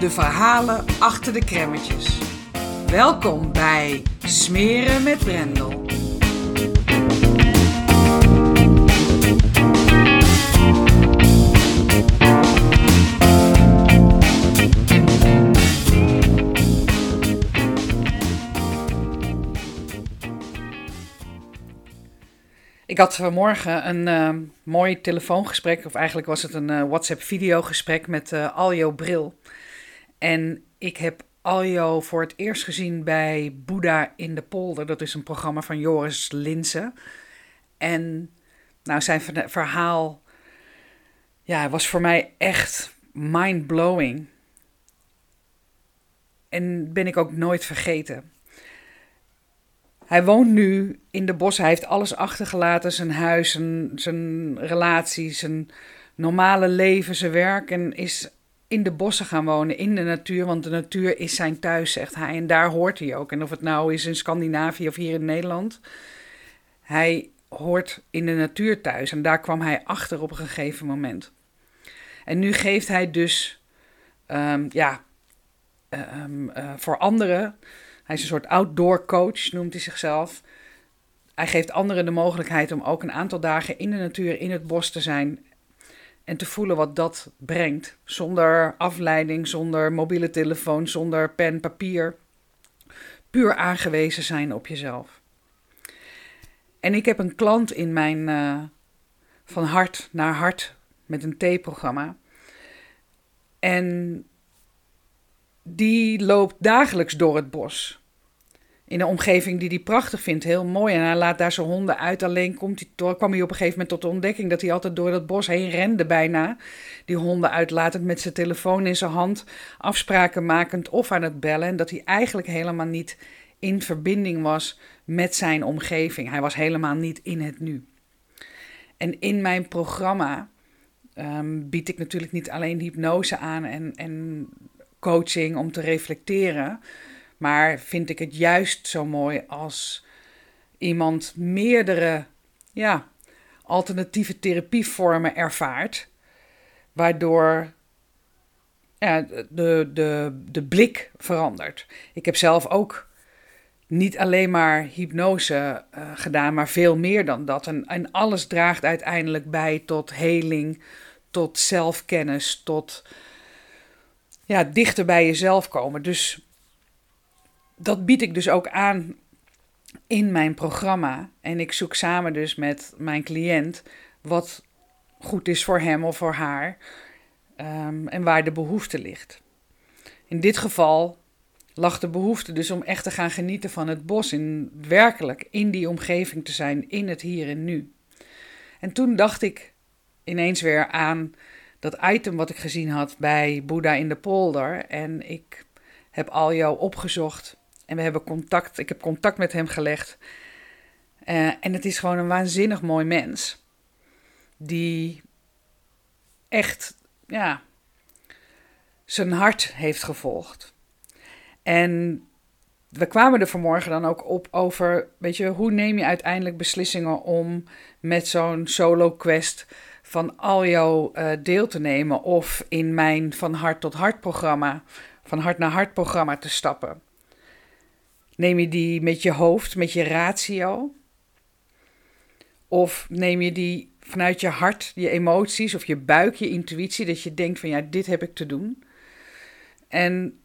de verhalen achter de kremmetjes. Welkom bij Smeren met Brendel. Ik had vanmorgen een uh, mooi telefoongesprek, of eigenlijk was het een uh, WhatsApp-videogesprek met uh, Aljo Bril. En ik heb Aljo voor het eerst gezien bij Boeddha in de Polder. Dat is een programma van Joris Linsen. En nou, zijn verhaal ja, was voor mij echt mind-blowing. En ben ik ook nooit vergeten. Hij woont nu in de bos. Hij heeft alles achtergelaten: zijn huis, zijn, zijn relatie, zijn normale leven, zijn werk. En is in de bossen gaan wonen, in de natuur. Want de natuur is zijn thuis, zegt hij. En daar hoort hij ook. En of het nou is in Scandinavië of hier in Nederland. Hij hoort in de natuur thuis. En daar kwam hij achter op een gegeven moment. En nu geeft hij dus, um, ja, um, uh, voor anderen. Hij is een soort outdoor coach, noemt hij zichzelf. Hij geeft anderen de mogelijkheid om ook een aantal dagen in de natuur, in het bos te zijn en te voelen wat dat brengt. Zonder afleiding, zonder mobiele telefoon, zonder pen, papier. Puur aangewezen zijn op jezelf. En ik heb een klant in mijn uh, van hart naar hart met een T-programma. En die loopt dagelijks door het bos in een omgeving die hij prachtig vindt. Heel mooi. En hij laat daar zijn honden uit. Alleen komt hij, kwam hij op een gegeven moment tot de ontdekking dat hij altijd door dat bos heen rende bijna. Die honden uitlatend met zijn telefoon in zijn hand. Afspraken makend of aan het bellen. En dat hij eigenlijk helemaal niet in verbinding was met zijn omgeving. Hij was helemaal niet in het nu. En in mijn programma um, bied ik natuurlijk niet alleen hypnose aan en, en coaching om te reflecteren maar vind ik het juist zo mooi als iemand meerdere ja, alternatieve therapievormen ervaart, waardoor de, de, de blik verandert. Ik heb zelf ook niet alleen maar hypnose uh, gedaan, maar veel meer dan dat. En, en alles draagt uiteindelijk bij tot heling, tot zelfkennis, tot ja, dichter bij jezelf komen. Dus dat bied ik dus ook aan in mijn programma. En ik zoek samen dus met mijn cliënt wat goed is voor hem of voor haar um, en waar de behoefte ligt. In dit geval lag de behoefte dus om echt te gaan genieten van het bos, in werkelijk in die omgeving te zijn, in het hier en nu. En toen dacht ik ineens weer aan dat item wat ik gezien had bij Boeddha in de polder. En ik heb al jou opgezocht en we hebben contact, ik heb contact met hem gelegd. Uh, en het is gewoon een waanzinnig mooi mens. Die echt, ja, zijn hart heeft gevolgd. En we kwamen er vanmorgen dan ook op over, weet je, hoe neem je uiteindelijk beslissingen om met zo'n solo quest van al jouw uh, deel te nemen of in mijn van hart tot hart programma, van hart naar hart programma te stappen. Neem je die met je hoofd, met je ratio? Of neem je die vanuit je hart, je emoties of je buik, je intuïtie, dat je denkt van ja, dit heb ik te doen. En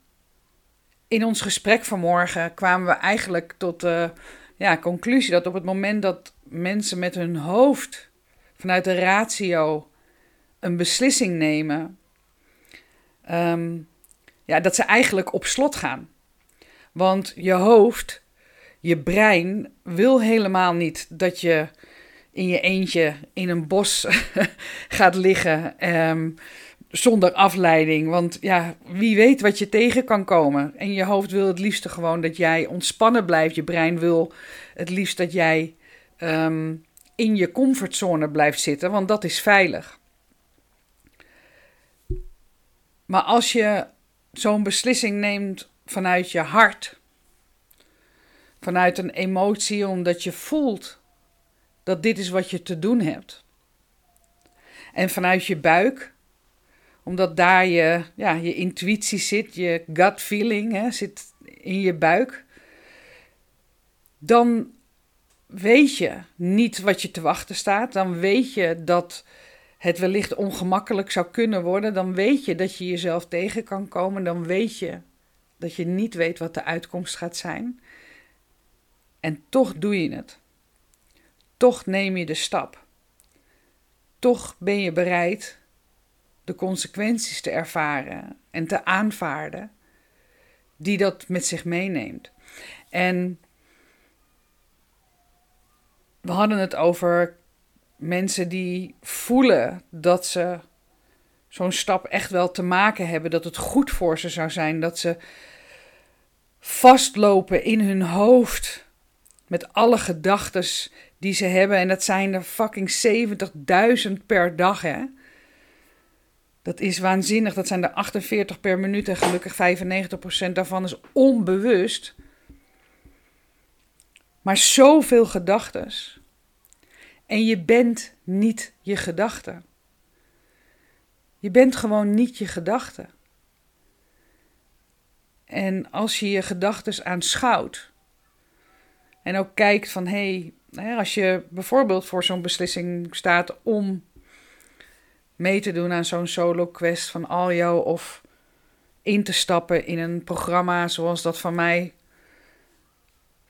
in ons gesprek vanmorgen kwamen we eigenlijk tot de ja, conclusie dat op het moment dat mensen met hun hoofd vanuit de ratio een beslissing nemen, ehm, ja, dat ze eigenlijk op slot gaan. Want je hoofd, je brein, wil helemaal niet dat je in je eentje in een bos gaat liggen. Um, zonder afleiding. Want ja, wie weet wat je tegen kan komen. En je hoofd wil het liefste gewoon dat jij ontspannen blijft. Je brein wil het liefst dat jij ehm, in je comfortzone blijft zitten, want dat is veilig. Maar als je zo'n beslissing neemt vanuit je hart, vanuit een emotie, omdat je voelt dat dit is wat je te doen hebt, en vanuit je buik, omdat daar je, ja, je intuïtie zit, je gut feeling hè, zit in je buik. Dan weet je niet wat je te wachten staat. Dan weet je dat het wellicht ongemakkelijk zou kunnen worden. Dan weet je dat je jezelf tegen kan komen. Dan weet je dat je niet weet wat de uitkomst gaat zijn. En toch doe je het. Toch neem je de stap. Toch ben je bereid de consequenties te ervaren en te aanvaarden die dat met zich meeneemt. En we hadden het over mensen die voelen dat ze zo'n stap echt wel te maken hebben, dat het goed voor ze zou zijn, dat ze vastlopen in hun hoofd met alle gedachten die ze hebben. En dat zijn er fucking 70.000 per dag, hè. Dat is waanzinnig. Dat zijn er 48 per minuut en gelukkig 95% daarvan is onbewust. Maar zoveel gedachten. En je bent niet je gedachten. Je bent gewoon niet je gedachten. En als je je gedachten aanschouwt en ook kijkt van hé, hey, als je bijvoorbeeld voor zo'n beslissing staat om mee te doen aan zo'n solo quest van Aljo of in te stappen in een programma zoals dat van mij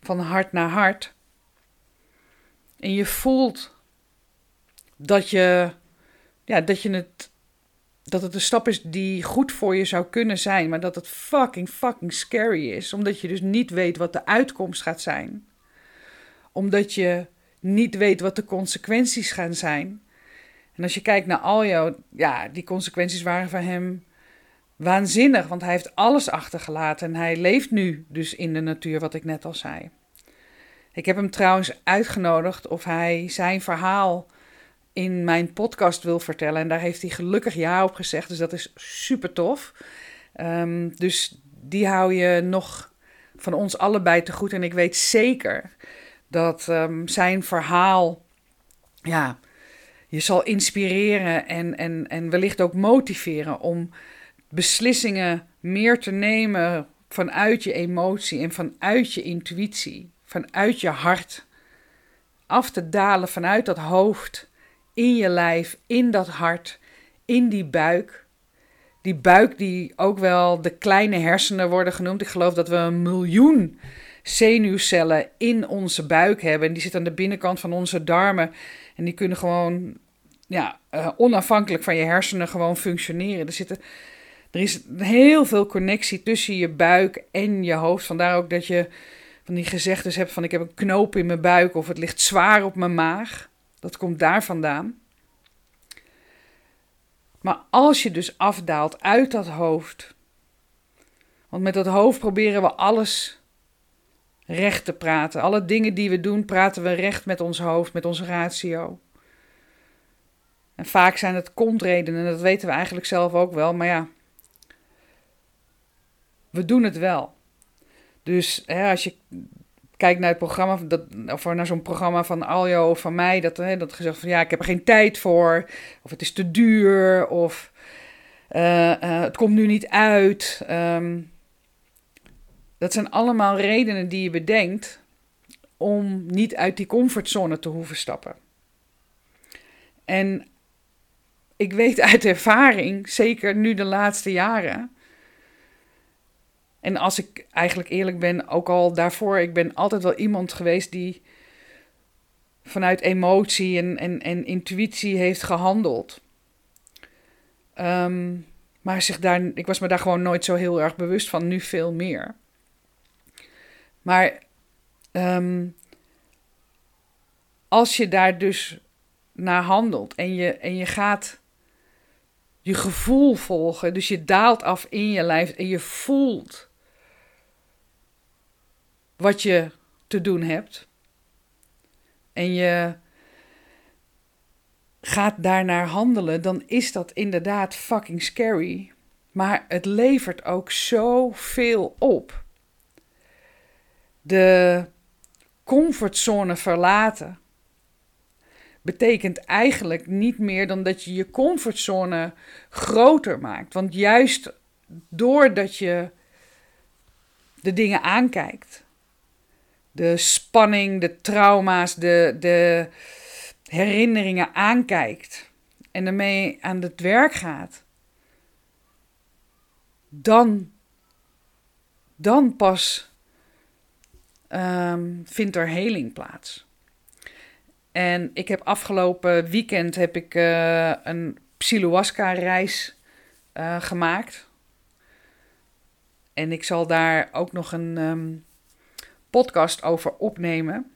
van hart naar hart. En je voelt dat je, ja, dat je het, dat het een stap is die goed voor je zou kunnen zijn, maar dat het fucking, fucking scary is, omdat je dus niet weet wat de uitkomst gaat zijn. Omdat je niet weet wat de consequenties gaan zijn. En als je kijkt naar Aljo, ja, die consequenties waren voor hem waanzinnig, want hij heeft alles achtergelaten en hij leeft nu dus in de natuur, wat ik net al zei. Ik heb hem trouwens uitgenodigd of hij zijn verhaal in mijn podcast wil vertellen. En daar heeft hij gelukkig ja op gezegd, dus dat is super tof. Ehm, dus die hou je nog van ons allebei te goed. En ik weet zeker dat ehm, zijn verhaal ja, je zal inspireren en, en, en wellicht ook motiveren om beslissingen meer te nemen vanuit je emotie en vanuit je intuïtie, vanuit je hart. Af te dalen vanuit dat hoofd, in je lijf, in dat hart, in die buik. Die buik die ook wel de kleine hersenen worden genoemd. Ik geloof dat we een miljoen zenuwcellen in onze buik hebben. En die zitten aan de binnenkant van onze darmen. En die kunnen gewoon ja, uh, onafhankelijk van je hersenen gewoon functioneren. Er, zitten, er is heel veel connectie tussen je buik en je hoofd. Vandaar ook dat je van die gezegdes hebt van ik heb een knoop in mijn buik of het ligt zwaar op mijn maag. Dat komt daar vandaan. Maar als je dus afdaalt uit dat hoofd. Want met dat hoofd proberen we alles recht te praten. Alle dingen die we doen, praten we recht met ons hoofd, met onze ratio. En vaak zijn het kontredenen, dat weten we eigenlijk zelf ook wel, maar ja, we doen het wel. Dus hè, als je kijkt naar het programma, dat, of naar zo'n programma van Aljo of van mij, dat, hè, dat gezegd van ja, ik heb er geen tijd voor, of het is te duur, of uh, uh, het komt nu niet uit. Um, dat zijn allemaal redenen die je bedenkt om niet uit die comfortzone te hoeven stappen. En ik weet uit ervaring, zeker nu de laatste jaren, En als ik eigenlijk eerlijk ben, ook al daarvoor, ik ben altijd wel iemand geweest die vanuit emotie en, en, en intuïtie heeft gehandeld. Ehm, maar zich daar, ik was me daar gewoon nooit zo heel erg bewust van, nu veel meer. Maar ehm, als je daar dus naar handelt en je, en je gaat je gevoel volgen, dus je daalt af in je lijf en je voelt wat je te doen hebt. En je gaat daarnaar handelen, dan is dat inderdaad fucking scary. Maar het levert ook zoveel op. De comfortzone verlaten betekent eigenlijk niet meer dan dat je je comfortzone groter maakt. Want juist doordat je de dingen aankijkt, de spanning, de trauma's, de, de herinneringen aankijkt en ermee aan het werk gaat, dan, dan pas um, vindt er heling plaats. En ik heb afgelopen weekend heb ik uh, een Psilohuasca-reis uh, gemaakt. En ik zal daar ook nog een um, podcast over opnemen.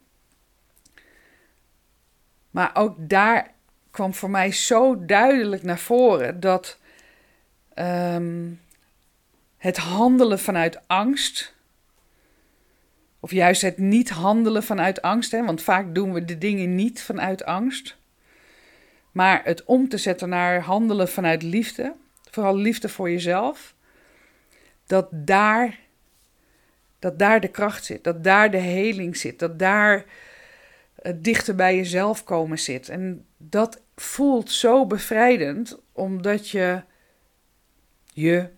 Maar ook daar kwam voor mij zo duidelijk naar voren dat um, het handelen vanuit angst, of juist het niet handelen vanuit angst, hè, want vaak doen we de dingen niet vanuit angst, maar het om te zetten naar handelen vanuit liefde, vooral liefde voor jezelf, dat daar dat daar de kracht zit, dat daar de heling zit, dat daar het dichter bij jezelf komen zit. En dat voelt zo bevrijdend, omdat je, je,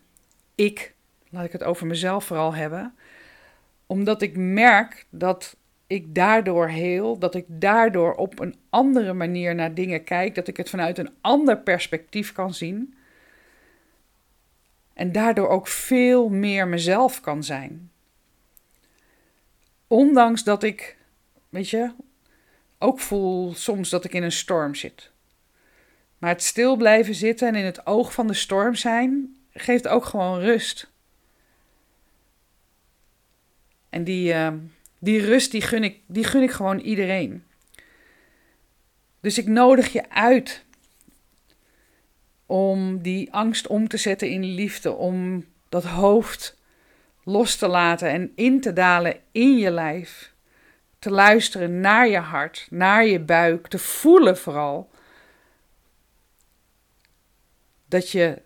ik, laat ik het over mezelf vooral hebben, omdat ik merk dat ik daardoor heel, dat ik daardoor op een andere manier naar dingen kijk, dat ik het vanuit een ander perspectief kan zien. En daardoor ook veel meer mezelf kan zijn. Ondanks dat ik, weet je, ook voel soms dat ik in een storm zit. Maar het stil blijven zitten en in het oog van de storm zijn, geeft ook gewoon rust. En die, uh, die rust, die gun, ik, die gun ik gewoon iedereen. Dus ik nodig je uit om die angst om te zetten in liefde, om dat hoofd los te laten en in te dalen in je lijf. Te luisteren naar je hart, naar je buik, te voelen vooral dat je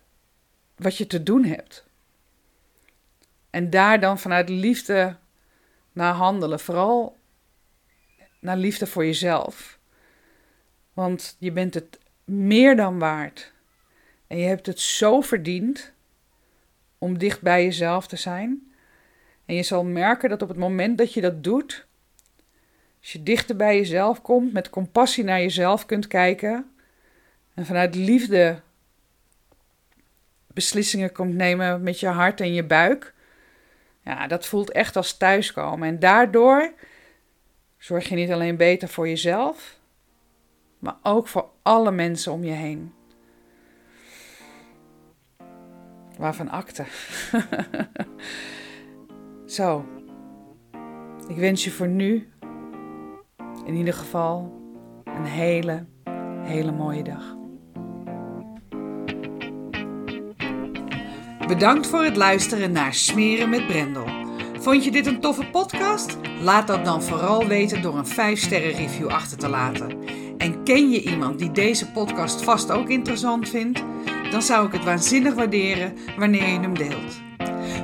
wat je te doen hebt. En daar dan vanuit liefde naar handelen, vooral naar liefde voor jezelf. Want je bent het meer dan waard. En je hebt het zo verdiend om dicht bij jezelf te zijn. En je zal merken dat op het moment dat je dat doet, als je dichter bij jezelf komt, met compassie naar jezelf kunt kijken en vanuit liefde beslissingen kunt nemen met je hart en je buik, ja, dat voelt echt als thuiskomen. En daardoor zorg je niet alleen beter voor jezelf, maar ook voor alle mensen om je heen. Waarvan akte. Zo, ik wens je voor nu in ieder geval een hele, hele mooie dag. Bedankt voor het luisteren naar Smeren met Brendel. Vond je dit een toffe podcast? Laat dat dan vooral weten door een 5-sterren review achter te laten. En ken je iemand die deze podcast vast ook interessant vindt? Dan zou ik het waanzinnig waarderen wanneer je hem deelt.